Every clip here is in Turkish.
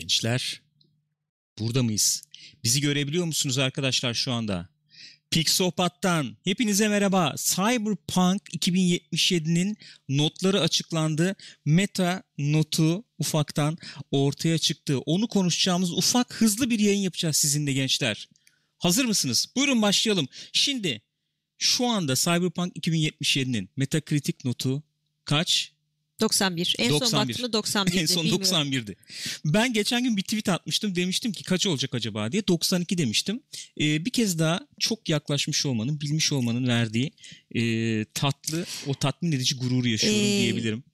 Gençler, burada mıyız? Bizi görebiliyor musunuz arkadaşlar şu anda? Pixopat'tan hepinize merhaba. Cyberpunk 2077'nin notları açıklandı. Meta notu ufaktan ortaya çıktı. Onu konuşacağımız ufak hızlı bir yayın yapacağız sizinle gençler. Hazır mısınız? Buyurun başlayalım. Şimdi şu anda Cyberpunk 2077'nin Metacritic notu kaç? 91. En 91. son baktığımda 91'di. En son bilmiyorum. 91'di. Ben geçen gün bir tweet atmıştım. Demiştim ki kaç olacak acaba diye. 92 demiştim. Ee, bir kez daha çok yaklaşmış olmanın, bilmiş olmanın verdiği e, tatlı, o tatmin edici gururu yaşıyorum Ee, diyebilirim.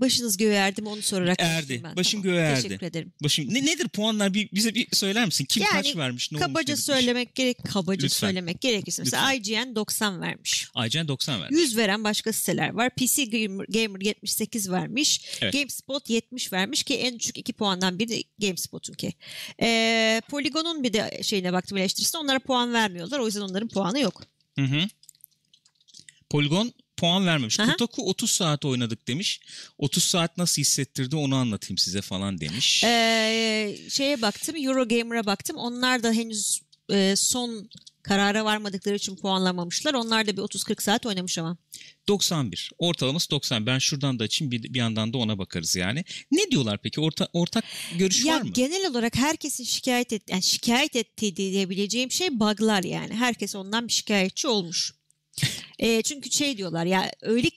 Başınız göğe erdi mi onu sorarak Erdi. ben. Başın Tamam, göğe erdi. Teşekkür ederim. Başım ne nedir puanlar bir bize bir söyler misin? Kim Yani kaç vermiş? Ne olmuş, kabaca bitmiş? söylemek gerek kabaca Lütfen. söylemek gerekirse mesela IGN 90 vermiş. Aycan 90 vermiş. 100 veren başka siteler var. PC Gamer, Gamer 78 vermiş. Evet. GameSpot 70 vermiş ki en düşük 2 puandan biri GameSpot'unki. Ee, Polygon'un bir de şeyine baktım eleştirisine onlara puan vermiyorlar. O yüzden onların puanı yok. Hı hı. Polygon puan vermemiş. Aha. Kotaku 30 saat oynadık demiş. 30 saat nasıl hissettirdi onu anlatayım size falan demiş. Ee, şeye baktım Eurogamer'a baktım. Onlar da henüz e, son karara varmadıkları için puanlamamışlar. Onlar da bir 30-40 saat oynamış ama. 91. Ortalaması 90. Ben şuradan da açayım bir, bir yandan da ona bakarız yani. Ne diyorlar peki? Orta, ortak görüş ya var mı? genel olarak herkesin şikayet et, yani şikayet ettiği diyebileceğim şey bug'lar yani. Herkes ondan bir şikayetçi olmuş. E, çünkü şey diyorlar ya öyle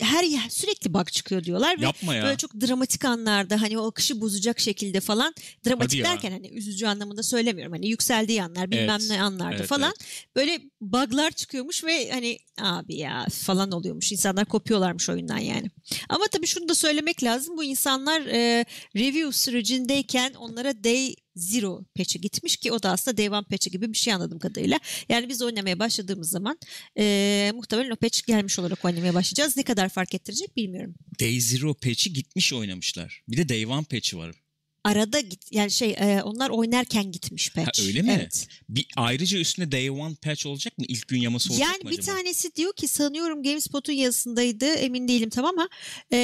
her yer sürekli bug çıkıyor diyorlar ve Yapma ya. böyle çok dramatik anlarda hani o akışı bozacak şekilde falan dramatik derken hani üzücü anlamında söylemiyorum hani yükseldiği anlar bilmem Evet. ne anlarda Evet, falan böyle bug'lar çıkıyormuş ve hani abi ya falan oluyormuş insanlar kopuyorlarmış oyundan yani. Ama tabii şunu da söylemek lazım bu insanlar e, review sürecindeyken onlara day zero patch'e gitmiş ki o da aslında day one gibi bir şey anladığım kadarıyla. Yani biz oynamaya başladığımız zaman e, muhtemelen o patch gelmiş olarak oynamaya başlayacağız. Ne kadar fark ettirecek bilmiyorum. Day Zero patch'i gitmiş oynamışlar. Bir de Day One patch'i var. Arada git yani şey e, onlar oynarken gitmiş patch. Ha, öyle mi? Evet. Bir ayrıca üstüne Day One patch olacak mı? İlk gün yaması olacak Yani mı bir acaba? tanesi diyor ki sanıyorum GameSpot'un yazısındaydı emin değilim tamam ama e,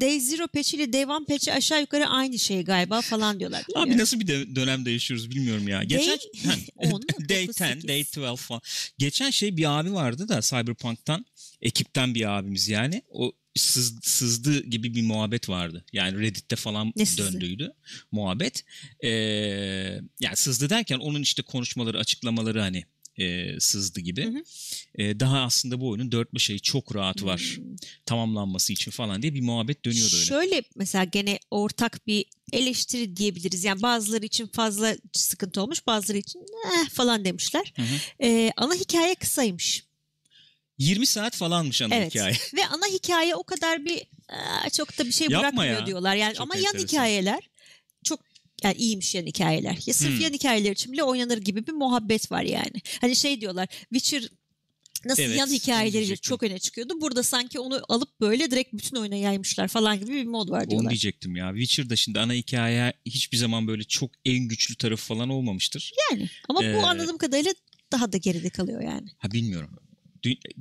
Day Zero patch ile Day One patch'i aşağı yukarı aynı şey galiba falan diyorlar. Abi Bilmiyorum. nasıl bir de- dönemde yaşıyoruz bilmiyorum ya. Geçen Day 10, Day 10, 9, 8. Day 12 falan. Geçen şey bir abi vardı da Cyberpunk'tan ekipten bir abimiz yani. O sız, sızdı gibi bir muhabbet vardı. Yani Reddit'te falan Ne döndüydü muhabbet. Ee, yani sızdı derken onun işte konuşmaları, açıklamaları hani e, sızdı gibi. Hı hı. Ee, daha aslında bu oyunun 4-5 ayı çok rahat var Hmm. tamamlanması için falan diye bir muhabbet dönüyordu öyle. Şöyle mesela gene ortak bir eleştiri diyebiliriz. Yani bazıları için fazla sıkıntı olmuş bazıları için eh, falan demişler. Hı hı. E, ana hikaye kısaymış. 20 saat falanmış ana Evet. hikaye. Ve ana hikaye o kadar bir çok da bir şey Yapma bırakmıyor ya. diyorlar. Yani Çok ama yan enteresan. hikayeler çok yani iyiymiş yan hikayeler. Ya sırf Hmm. yan hikayeler için bile oynanır gibi bir muhabbet var yani. Hani şey diyorlar Witcher nasıl Evet, yan onu hikayeleriyle çok öne çıkıyordu. Burada sanki onu alıp böyle direkt bütün oyuna yaymışlar falan gibi bir mod var Onu diyorlar. diyecektim ya. Witcher'da şimdi ana hikaye hiçbir zaman böyle çok en güçlü tarafı falan olmamıştır. Yani ama Ee, bu anladığım kadarıyla daha da geride kalıyor yani. Ha bilmiyorum.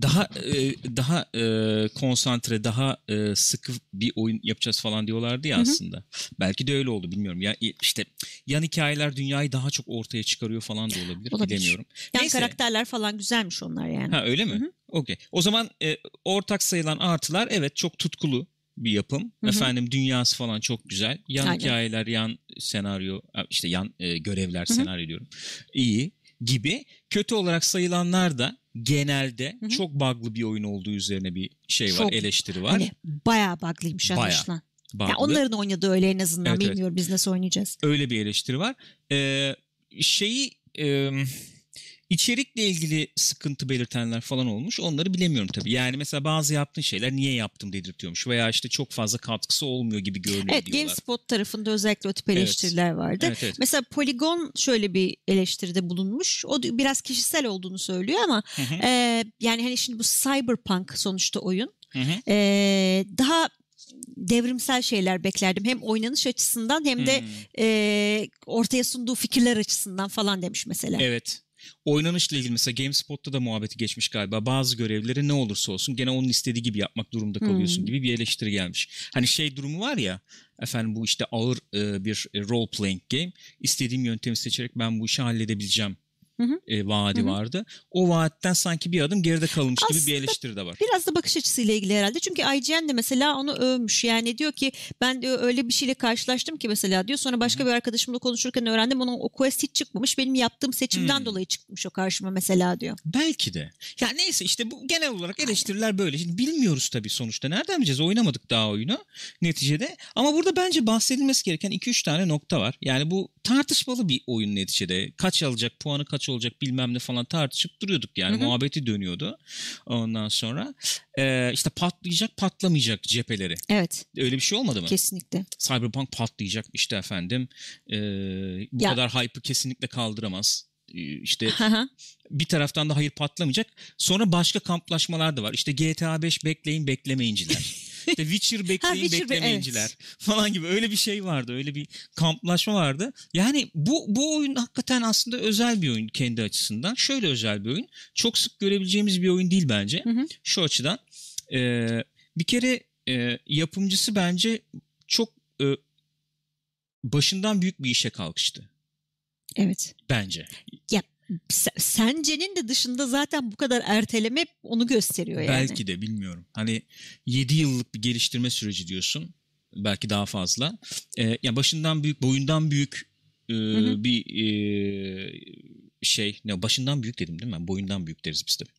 Daha e, daha e, konsantre, daha e, sıkı bir oyun yapacağız falan diyorlardı ya Hı hı. aslında. Belki de öyle oldu bilmiyorum. Ya işte yan hikayeler dünyayı daha çok ortaya çıkarıyor falan da olabilir, Olabilir. bilemiyorum. Yan Neyse. karakterler falan güzelmiş onlar yani. Ha öyle mi? Hı hı. Okey. O zaman e, ortak sayılan artılar evet çok tutkulu bir yapım. Hı hı. Efendim dünyası falan çok güzel. Yan Aynen. hikayeler, yan senaryo, işte yan e, görevler, Hı hı. senaryo diyorum. İyi gibi. Kötü olarak sayılanlar da genelde Hı hı. çok bug'lı bir oyun olduğu üzerine bir şey var, Çok. eleştiri var. Hani bayağı bug'lıymış Bayağı anlaşılan. Bug'lı. Ya onların oynadığı öyle en azından Evet, evet. bilmiyorum biz nasıl oynayacağız. Öyle bir eleştiri var. Ee, şeyi e, içerikle ilgili sıkıntı belirtenler falan olmuş. Onları bilemiyorum tabii. Yani mesela bazı yaptığın şeyler niye yaptım dedirtiyormuş veya işte çok fazla katkısı olmuyor gibi görünüyor Evet diyorlar. GameSpot tarafında özellikle o tip Evet. eleştiriler vardı. Evet, evet. Mesela Polygon şöyle bir eleştiride bulunmuş. O biraz kişisel olduğunu söylüyor ama Hı hı, e, yani hani şimdi bu cyberpunk sonuçta oyun. hı hı. E, daha devrimsel şeyler beklerdim. Hem oynanış açısından hem de Hmm. e, ortaya sunduğu fikirler açısından falan demiş mesela. Evet. Oynanışla ilgili mesela GameSpot'ta da muhabbeti geçmiş galiba. Bazı görevleri ne olursa olsun gene onun istediği gibi yapmak durumunda kalıyorsun Hmm. gibi bir eleştiri gelmiş. Hani şey durumu var ya efendim bu işte ağır e, bir role playing game. İstediğim yöntemi seçerek ben bu işi halledebileceğim Hı hı. e, vaadi Hı hı. vardı. O vaatten sanki bir adım geride kalmış gibi bir Aslında eleştiri de var. Biraz da bakış açısıyla ilgili herhalde. Çünkü IGN de mesela onu övmüş. Yani diyor ki ben diyor öyle bir şeyle karşılaştım ki mesela diyor. Sonra başka bir arkadaşımla konuşurken öğrendim. Onun o quest hiç çıkmamış. Benim yaptığım seçimden Hmm. dolayı çıkmış o karşıma mesela diyor. Belki de. Ya neyse işte bu genel olarak eleştiriler böyle. Şimdi bilmiyoruz tabii sonuçta. Nereden bileceğiz? Oynamadık daha oyunu neticede. Ama burada bence bahsedilmesi gereken 2-3 tane nokta var. Yani bu tartışmalı bir oyun neticede. Kaç alacak, puanı kaç olacak bilmem ne falan tartışıp duruyorduk yani. Hı hı. Muhabbeti dönüyordu. Ondan sonra e, işte patlayacak, patlamayacak cepheleri. Evet Öyle bir şey olmadı mı? kesinlikle. Cyberpunk patlayacak işte efendim. E, bu Ya- kadar hype'ı kesinlikle kaldıramaz. E, İşte hı. bir taraftan da hayır patlamayacak. Sonra başka kamplaşmalar da var. İşte GTA 5 bekleyin beklemeyinciler. İşte Witcher bekleyin Witcher be- beklemeyinciler falan gibi öyle bir şey vardı. Öyle bir kamplaşma vardı. Yani bu bu oyun hakikaten aslında özel bir oyun kendi açısından. Şöyle özel bir oyun. Çok sık görebileceğimiz bir oyun değil bence. Hı hı. Şu açıdan. e, bir kere e, yapımcısı bence çok e, başından büyük bir işe kalkıştı. Evet. Bence. Se- Sence'nin de dışında zaten bu kadar erteleme onu gösteriyor yani. Belki de bilmiyorum. Hani 7 yıllık bir geliştirme süreci diyorsun. Belki daha fazla. Ee, ya başından büyük, boyundan büyük e, hı. bir e, şey. Ne başından büyük dedim değil mi? ben? Boyundan büyük deriz biz tabii.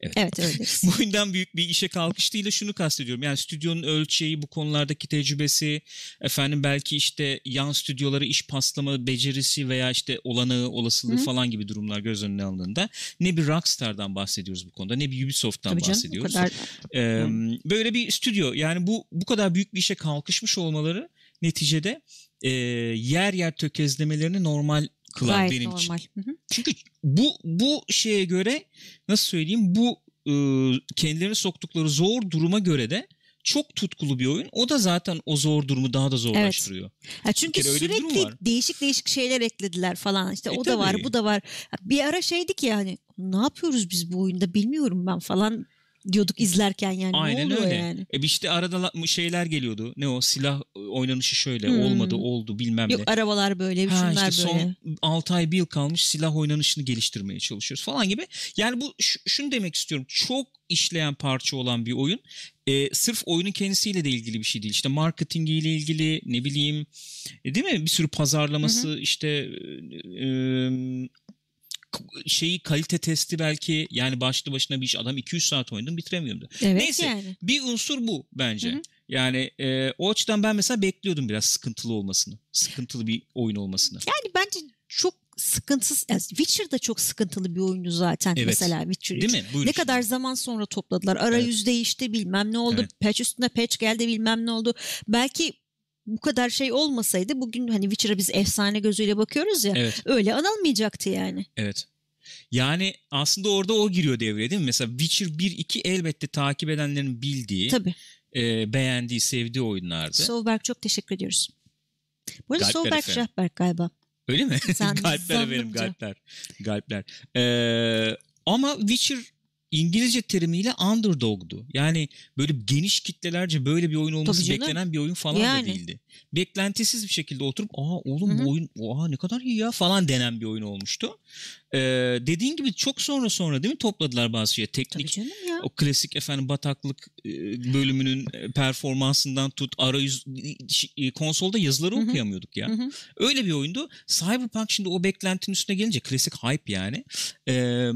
Evet öyle deriz. Boyundan büyük bir işe kalkıştığıyla şunu kastediyorum. Yani stüdyonun ölçeği, bu konulardaki tecrübesi, efendim belki işte yan stüdyolara iş paslama becerisi veya işte olanağı, olasılığı Hı. falan gibi durumlar göz önüne alındığında ne bir Rockstar'dan bahsediyoruz bu konuda ne bir Ubisoft'tan Tabii canım bahsediyoruz. kadar. Ee, böyle bir stüdyo yani bu bu kadar büyük bir işe kalkışmış olmaları neticede e, yer yer tökezlemelerini normal kılar Gayet benim için. normal. Hı hı. Çünkü bu bu şeye göre nasıl söyleyeyim bu e, kendilerini soktukları zor duruma göre de çok tutkulu bir oyun. O da zaten o zor durumu daha da zorlaştırıyor. Çünkü öyle bir durum sürekli değişik değişik şeyler eklediler falan. İşte E, o da var, tabii. bu da var. Bir ara şeydik yani. Ne yapıyoruz biz bu oyunda bilmiyorum ben falan diyorduk izlerken yani. Aynen ne oluyor öyle. yani? E işte arada şeyler geliyordu. Ne o silah oynanışı şöyle Hmm. olmadı oldu bilmem Yok ne. arabalar böyle, Ha şunlar işte böyle. son 6 ay bir yıl kalmış silah oynanışını geliştirmeye çalışıyoruz falan gibi. Yani bu şunu demek istiyorum. Çok işleyen parça olan bir oyun. E, sırf oyunun kendisiyle de ilgili bir şey değil. İşte marketingiyle ilgili ne bileyim e, değil mi? Bir sürü pazarlaması işte e, e, şeyi kalite testi belki yani başlı başına bir iş adam 200 saat oynadım bitiremiyorum da. Evet Neyse. yani. Bir unsur bu bence. Hı hı. Yani e, o açıdan ben mesela bekliyordum biraz sıkıntılı olmasını. Sıkıntılı bir oyun olmasını. Yani bence çok sıkıntısız. Yani Witcher da çok sıkıntılı bir oyundu zaten Evet. mesela Witcher Değil 3. mi? Buyurun Ne şimdi. kadar zaman sonra topladılar. Arayüz değişti bilmem ne oldu. Evet. Patch üstüne patch geldi bilmem ne oldu. Belki bu kadar şey olmasaydı bugün hani Witcher'a biz efsane gözüyle bakıyoruz ya. Evet. Öyle anılmayacaktı yani. Evet. Yani aslında orada o giriyor devreye değil mi? Mesela Witcher 1-2 elbette takip edenlerin bildiği, Tabii. e, beğendiği, sevdiği oyunlardı. Solberg çok teşekkür ediyoruz. Bu arada Solberg. Schachberg galiba. Öyle mi? Sen galpler efendim galpler. Galpler. Ee, ama Witcher İngilizce terimiyle underdog'du. Yani böyle geniş kitlelerce böyle bir oyun olması beklenen bir oyun falan Yani. da değildi. Beklentisiz bir şekilde oturup aa oğlum Hı hı. bu oyun oha ne kadar iyi ya falan denen bir oyun olmuştu. Ee, dediğin gibi çok sonra sonra değil mi topladılar bazı şey teknik ya. o klasik efendim bataklık e, bölümünün performansından tut arayüz e, konsolda yazıları Hı hı. okuyamıyorduk ya. Hı hı. Öyle bir oyundu. Cyberpunk şimdi o beklentinin üstüne gelince klasik hype yani. Ee,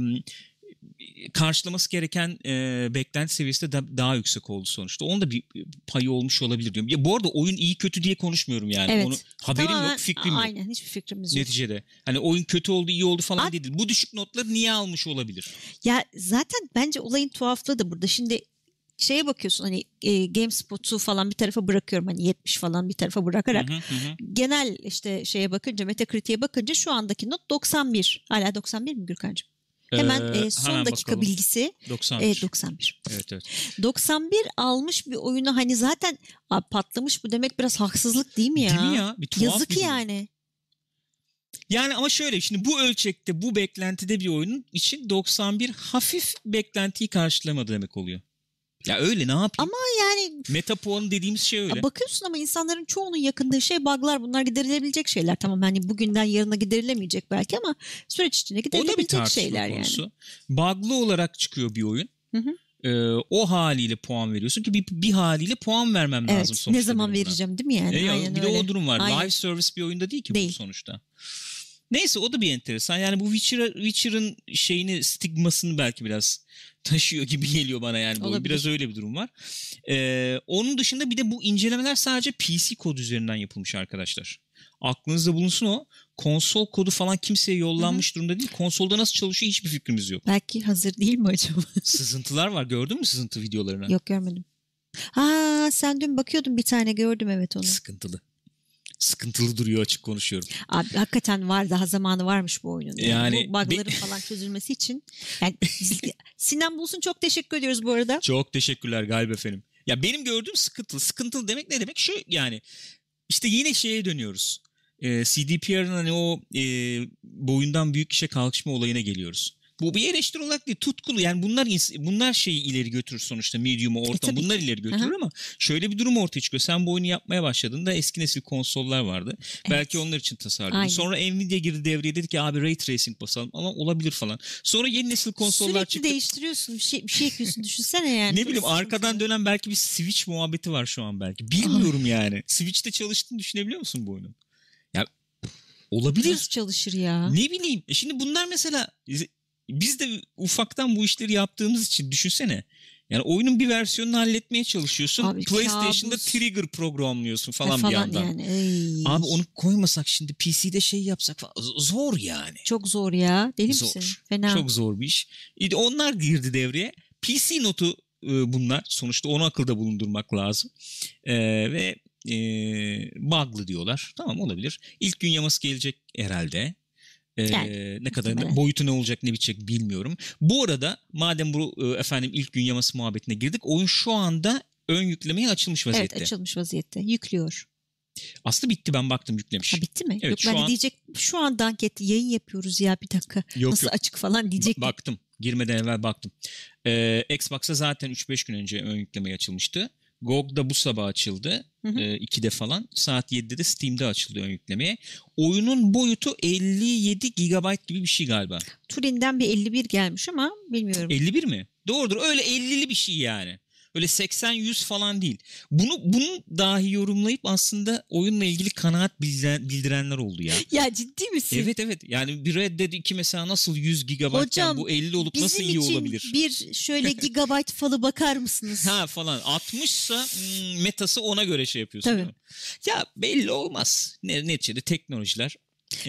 karşılaması gereken e, beklenti seviyesi de da- daha yüksek oldu sonuçta. Onun da bir payı olmuş olabilir diyorum. Ya bu arada oyun iyi kötü diye konuşmuyorum yani. Evet. Onu haberim Tamamen- yok, fikrim yok. Aynen hiçbir fikrimiz yok. Neticede. Hani oyun kötü oldu, iyi oldu falan At- değil. Bu düşük notları niye almış olabilir? Ya zaten bence olayın tuhaflığı da burada. Şimdi şeye bakıyorsun hani e, GameSpot'u falan bir tarafa bırakıyorum hani 70 falan bir tarafa bırakarak hı hı hı. genel işte şeye bakınca Metacritic'e bakınca şu andaki not 91. Hala 91 mi Gürkan'cığım? Hemen Ee, e, son hemen dakika bakalım. bilgisi 90. e, 91. Evet evet. 91 almış bir oyunu hani zaten abi patlamış bu demek biraz haksızlık değil mi ya? Değil mi ya? Bir tuhaf Yazık durum. yani. Yani ama şöyle şimdi bu ölçekte bu beklentide bir oyunun için 91 hafif beklentiyi karşılamadı demek oluyor. Ya öyle ne yapayım? Ama yani Meta puanı dediğimiz şey öyle. Bakıyorsun ama insanların çoğunun yakındığı şey bug'lar. Bunlar giderilebilecek şeyler. Tamam hani bugünden yarına giderilemeyecek belki ama süreç içinde o da bir giderilebilecek tartışma şeyler konusu. yani. Bug'lı olarak çıkıyor bir oyun. Hı hı. Ee, o haliyle puan veriyorsun ki bir, bir haliyle puan vermem lazım Evet. sonuçta. Ne zaman vereceğim değil mi yani? E ya, Aynen bir de öyle. o durum var. Aynen. Live service bir oyunda değil ki Değil. bu sonuçta. Neyse o da bir enteresan. Yani bu Witcher, Witcher'ın şeyini stigmasını belki biraz taşıyor gibi geliyor bana yani. Bu. Biraz öyle bir durum var. Ee, onun dışında bir de bu incelemeler sadece PC kod üzerinden yapılmış arkadaşlar. Aklınızda bulunsun o. Konsol kodu falan kimseye yollanmış durumda değil. Konsolda nasıl çalışıyor hiçbir fikrimiz yok. Belki hazır değil mi acaba? Sızıntılar var. Gördün mü sızıntı videolarını? Yok görmedim. Ha sen dün bakıyordun bir tane gördüm evet onu. Sıkıntılı. Sıkıntılı duruyor açık konuşuyorum. Abi hakikaten var daha zamanı varmış bu oyunun. Yani, Yani bu bug'ların falan çözülmesi için. Yani Sinan Bulsun çok teşekkür ediyoruz bu arada. Çok teşekkürler galiba efendim. Ya benim gördüğüm sıkıntılı. Sıkıntılı demek ne demek? Şu yani işte yine şeye dönüyoruz. Ee, CDPR'ın hani o e, boyundan büyük işe kalkışma olayına geliyoruz. Bu bir eleştiri olarak değil tutkulu yani bunlar bunlar şeyi ileri götürür sonuçta medium'u ortam tabii bunlar ileri götürür Aha. ama şöyle bir durum ortaya çıkıyor. Sen bu oyunu yapmaya başladığında eski nesil konsollar vardı. Belki onlar için. Aynen. Sonra Nvidia girdi devreye dedi ki abi ray tracing basalım ama olabilir falan. Sonra yeni nesil konsollar Sürekli çıktı. değiştiriyorsun bir şey, bir şey ekliyorsun düşünsene yani. Ne bileyim arkadan dönen belki bir Switch muhabbeti var şu an belki. Bilmiyorum yani. Switch'te çalıştığını düşünebiliyor musun bu oyunun? Ya olabilir. Nasıl çalışır ya? Ne bileyim. E şimdi bunlar mesela biz de ufaktan bu işleri yaptığımız için düşünsene. Yani oyunun bir versiyonunu halletmeye çalışıyorsun. Abi, PlayStation'da kabus. trigger programlıyorsun falan, falan bir yandan. yani. Ey. Abi onu koymasak şimdi PC'de şey yapsak falan. Zor yani. Çok zor ya. Deli Zor. misin? Fena. Çok zor bir iş. Onlar girdi devreye. PC notu e, bunlar. Sonuçta onu akılda bulundurmak lazım. E, ve e, bug'lı diyorlar. Tamam olabilir. İlk gün yaması gelecek herhalde. E, Yani, ne kadar muhtemelen. boyutu ne olacak ne bitecek bilmiyorum. Bu arada madem bu e, efendim ilk gün yaması muhabbetine girdik. Oyun şu anda ön yüklemeye açılmış vaziyette. Evet açılmış vaziyette. Yüklüyor. Aslında bitti ben baktım yüklemiş. Ha bitti mi? Evet, Yok şu ben an- diyecek şu anda anket yayın yapıyoruz ya bir dakika. Yok, Nasıl yok. açık falan diyecek. Ba- Baktım. Girmeden evvel baktım. Ee, Xbox'a zaten 3-5 gün önce ön yüklemeye açılmıştı. GOG'da bu sabah açıldı. Hı hı. Ee, 2'de falan. Saat 7'de de Steam'de açıldı ön yüklemeye. Oyunun boyutu 57 GB gibi bir şey galiba. Turin'den bir 51 gelmiş ama bilmiyorum. 51 mi? Doğrudur. Öyle 50'li bir şey yani. Öyle 80-100 falan değil. Bunu bunu dahi yorumlayıp aslında oyunla ilgili kanaat bildiren, bildirenler oldu ya. Ya ciddi misin? Evet evet. Yani bir Red Dead 2 mesela nasıl 100 GB Hocam, bu 50 olup nasıl iyi olabilir? bir şöyle gigabyte falı bakar mısınız? Ha falan 60'sa hmm, metası ona göre şey yapıyorsun. Tabii. Ya belli olmaz. Ne, neticede teknolojiler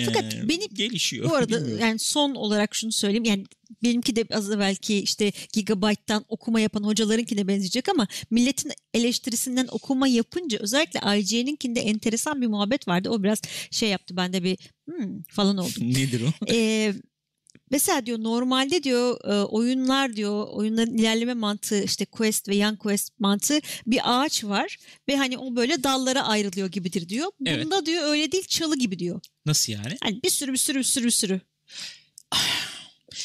Fakat eee, benim- gelişiyor. Bu arada Bilmiyorum. yani son olarak şunu söyleyeyim. Yani benimki de az evvelki işte gigabyte'dan okuma yapan hocalarınkine benzeyecek ama milletin eleştirisinden okuma yapınca özellikle IGN'inkinde enteresan bir muhabbet vardı. O biraz şey yaptı bende bir hmm falan oldum. Nedir o? Ee, mesela diyor normalde diyor e, oyunlar diyor oyunların ilerleme mantığı işte quest ve yan quest mantığı bir ağaç var ve hani o böyle dallara ayrılıyor gibidir diyor. Evet. Bunda diyor öyle değil çalı gibi diyor. Nasıl yani? Hani bir sürü bir sürü bir sürü bir sürü.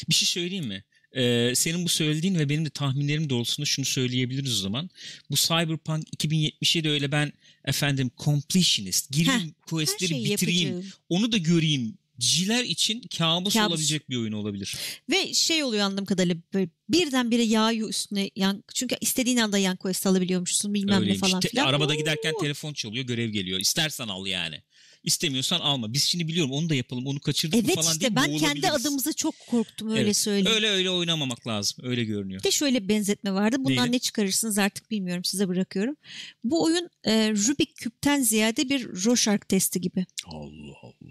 Bir şey söyleyeyim mi? Ee, senin bu söylediğin ve benim de tahminlerim doğrultusunda şunu söyleyebiliriz o zaman. Bu Cyberpunk 2077 öyle ben efendim completionist, gireyim Heh, questleri bitireyim, yapacağım. onu da göreyim. Ciler için kabus, Kabus. olabilecek bir oyun olabilir. Ve şey oluyor anladığım kadarıyla böyle birdenbire yağıyor üstüne yan çünkü istediğin anda yan quest alabiliyormuşsun bilmem Öyleymiş. ne falan Te- filan. arabada Oo. giderken telefon çalıyor, görev geliyor. İstersen al yani. İstemiyorsan alma. Biz şimdi biliyorum onu da yapalım, onu kaçırdık Evet falan işte deyip ben kendi adımıza çok korktum öyle Evet. söyleyeyim. Öyle öyle oynamamak lazım. Öyle görünüyor. Bir de şöyle benzetme vardı. Bundan Neydi? ne çıkarırsınız artık bilmiyorum size bırakıyorum. Bu oyun e, Rubik küpten ziyade bir Rorschach testi gibi. Allah Allah.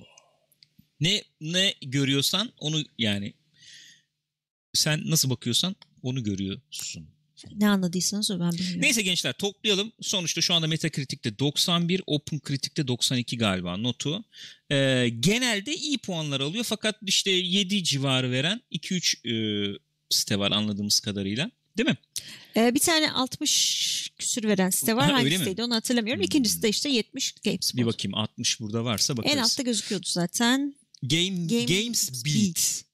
Ne ne görüyorsan onu yani sen nasıl bakıyorsan onu görüyorsun. Ne anladıysanız o ben bilmiyorum. Neyse gençler toplayalım. Sonuçta şu anda Metacritic'te 91, OpenCritic'te 92 galiba notu. Ee, genelde iyi puanlar alıyor fakat işte 7 civarı veren 2-3 e, site var anladığımız kadarıyla. Değil mi? E, bir tane 60 küsür veren site var. Ha, öyle mi? Hangisiydi onu hatırlamıyorum. Hmm. İkincisi de işte 70 GameSpot. Bir bakayım 60 burada varsa bakarız. En altta gözüküyordu zaten. Game, Games Games Beat.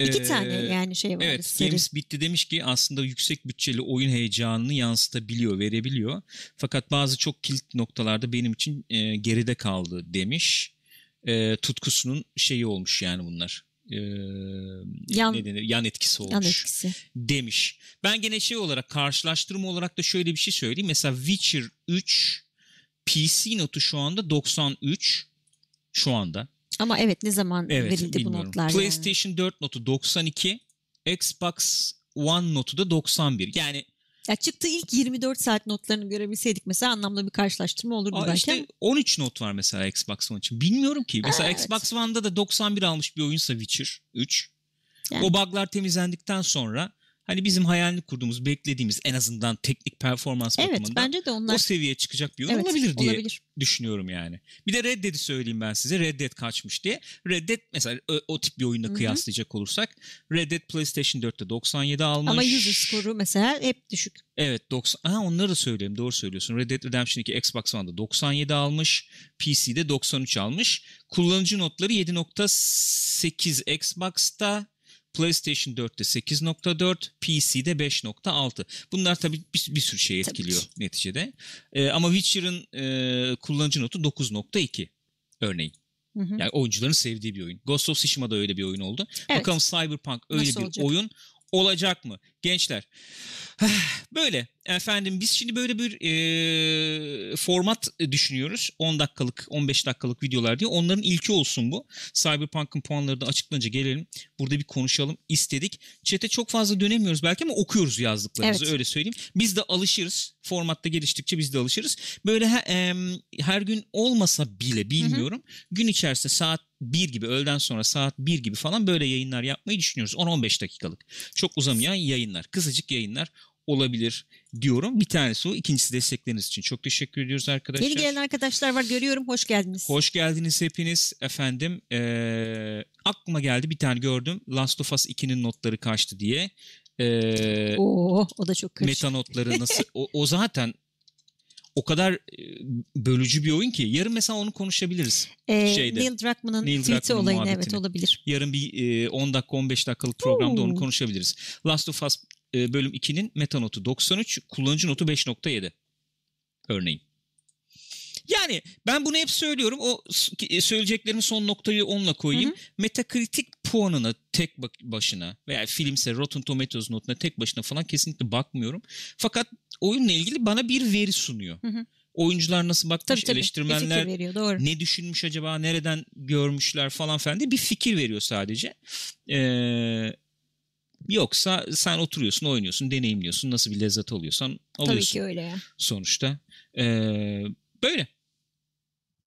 İki Ee, tane yani şey var. Evet seri. Games Bitti demiş ki aslında yüksek bütçeli oyun heyecanını yansıtabiliyor, verebiliyor. Fakat bazı çok kilit noktalarda benim için e, geride kaldı demiş. E, tutkusunun şeyi olmuş yani bunlar. E, Yan- ne denir? Yan etkisi olmuş Yan etkisi. demiş. Ben gene şey olarak karşılaştırma olarak da şöyle bir şey söyleyeyim. Mesela Witcher 3 PC notu şu anda 93 şu anda. Ama evet ne zaman Evet verildi bu bilmiyorum. notlar yani. PlayStation 4 notu 92, Xbox One notu da 91. Yani Ya çıktığı ilk 24 saat notlarını görebilseydik mesela anlamlı bir karşılaştırma olurdu aa, belki işte ama 13 not var mesela Xbox One için. Bilmiyorum ki. Mesela Aa, evet. Xbox One'da da 91 almış bir oyunsa Witcher 3. Yani. O bug'lar temizlendikten sonra hani bizim hayalini kurduğumuz, beklediğimiz en azından teknik performans evet bakımından bence de onlar o seviyeye çıkacak bir oyun evet, olabilir diye olabilir. düşünüyorum yani. Bir de Red Dead'i söyleyeyim ben size. Red Dead kaçmış diye. Red Dead mesela o, o tip bir oyunla Hı hı. kıyaslayacak olursak Red Dead PlayStation 4'te 97 almış. Ama user skoru mesela hep düşük. Evet 90. Ha, onları da söyleyeyim. Doğru söylüyorsun. Red Dead Redemption 2 Xbox One'da 97 almış. PC'de 93 almış. Kullanıcı notları 7.8 Xbox'ta PlayStation 4'te 8.4, PC'de 5.6. Bunlar tabii bir, bir sürü şey Tabii etkiliyor ki. neticede. Ee, ama Witcher'ın e, kullanıcı notu 9.2 örneğin. Hı hı. Yani oyuncuların sevdiği bir oyun. Ghost of Tsushima da öyle bir oyun oldu. Evet. Bakalım Cyberpunk öyle Nasıl bir olacak? oyun olacak mı? Gençler. Böyle efendim biz şimdi böyle bir e, format düşünüyoruz. 10 dakikalık 15 dakikalık videolar diye. Onların ilki olsun bu. Cyberpunk'ın puanları da açıklanınca gelelim. Burada bir konuşalım istedik. Chat'e çok fazla dönemiyoruz belki ama okuyoruz yazdıklarınızı Evet. öyle söyleyeyim. Biz de alışırız. Formatta geliştikçe biz de alışırız. Böyle he- em, her gün olmasa bile bilmiyorum. Gün içerisinde saat 1 gibi öğleden sonra saat 1 gibi falan böyle yayınlar yapmayı düşünüyoruz. 10-15 dakikalık. Çok uzamayan yayınlar. Kısacık yayınlar olabilir diyorum. Bir tanesi o. İkincisi destekleriniz için çok teşekkür ediyoruz arkadaşlar. Yeni gelen arkadaşlar var görüyorum hoş geldiniz. Hoş geldiniz hepiniz efendim. Ee, aklıma geldi bir tane gördüm. Last of Us 2'nin notları kaçtı diye. Ee, Oo, o da çok karışık. meta notları nasıl? O, o zaten o kadar e, bölücü bir oyun ki. Yarın mesela onu konuşabiliriz. Ee, şeyde, Neil Druckmann'ın Neil tweet'i olayını evet muhabbetini. olabilir. Yarın bir e, 10 dakika 15 dakikalık programda onu Oo. konuşabiliriz. Last of Us e, bölüm 2'nin meta notu 93, kullanıcı notu 5.7 örneğin. Yani ben bunu hep söylüyorum. O e, söyleyeceklerimin son noktayı onunla koyayım. Hı Metakritik puanına tek başına veya filmse Rotten Tomatoes notuna tek başına falan kesinlikle bakmıyorum. Fakat oyunla ilgili bana bir veri sunuyor. Hı hı. Oyuncular nasıl bakmış, Tabii tabii. Eleştirmenler veriyor doğru. ne düşünmüş acaba, nereden görmüşler falan filan diye bir fikir veriyor sadece. Ee, yoksa sen oturuyorsun, oynuyorsun, deneyimliyorsun, nasıl bir lezzet alıyorsan Tabii alıyorsun ki öyle ya. sonuçta. Ee, böyle.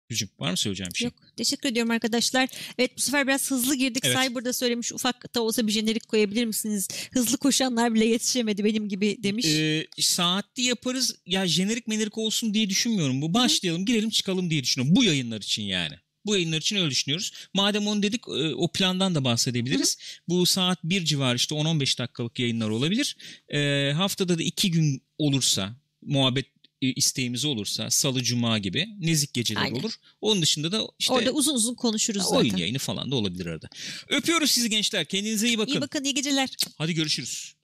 Gücüm var mı söyleyeceğim bir şey? Yok. Teşekkür ediyorum arkadaşlar. Evet bu sefer biraz hızlı girdik. Evet. Cyber'da söylemiş ufak da olsa bir jenerik koyabilir misiniz? Hızlı koşanlar bile yetişemedi benim gibi demiş. Ee, saatli yaparız. Ya jenerik menerik olsun diye düşünmüyorum. Bu başlayalım, girelim, çıkalım diye düşünüyorum. Bu yayınlar için yani. Bu yayınlar için öyle düşünüyoruz. Madem onu dedik e, o plandan da bahsedebiliriz. Bu saat 1 civarı işte 10-15 dakikalık yayınlar olabilir. Ee, haftada da 2 gün olursa muhabbet e, isteğimiz olursa salı cuma gibi nezik geceler Aynen. olur. Onun dışında da işte Orada uzun uzun konuşuruz oyun zaten. yayını falan da olabilir arada. Öpüyoruz sizi gençler. Kendinize iyi bakın. İyi bakın iyi geceler. Hadi görüşürüz.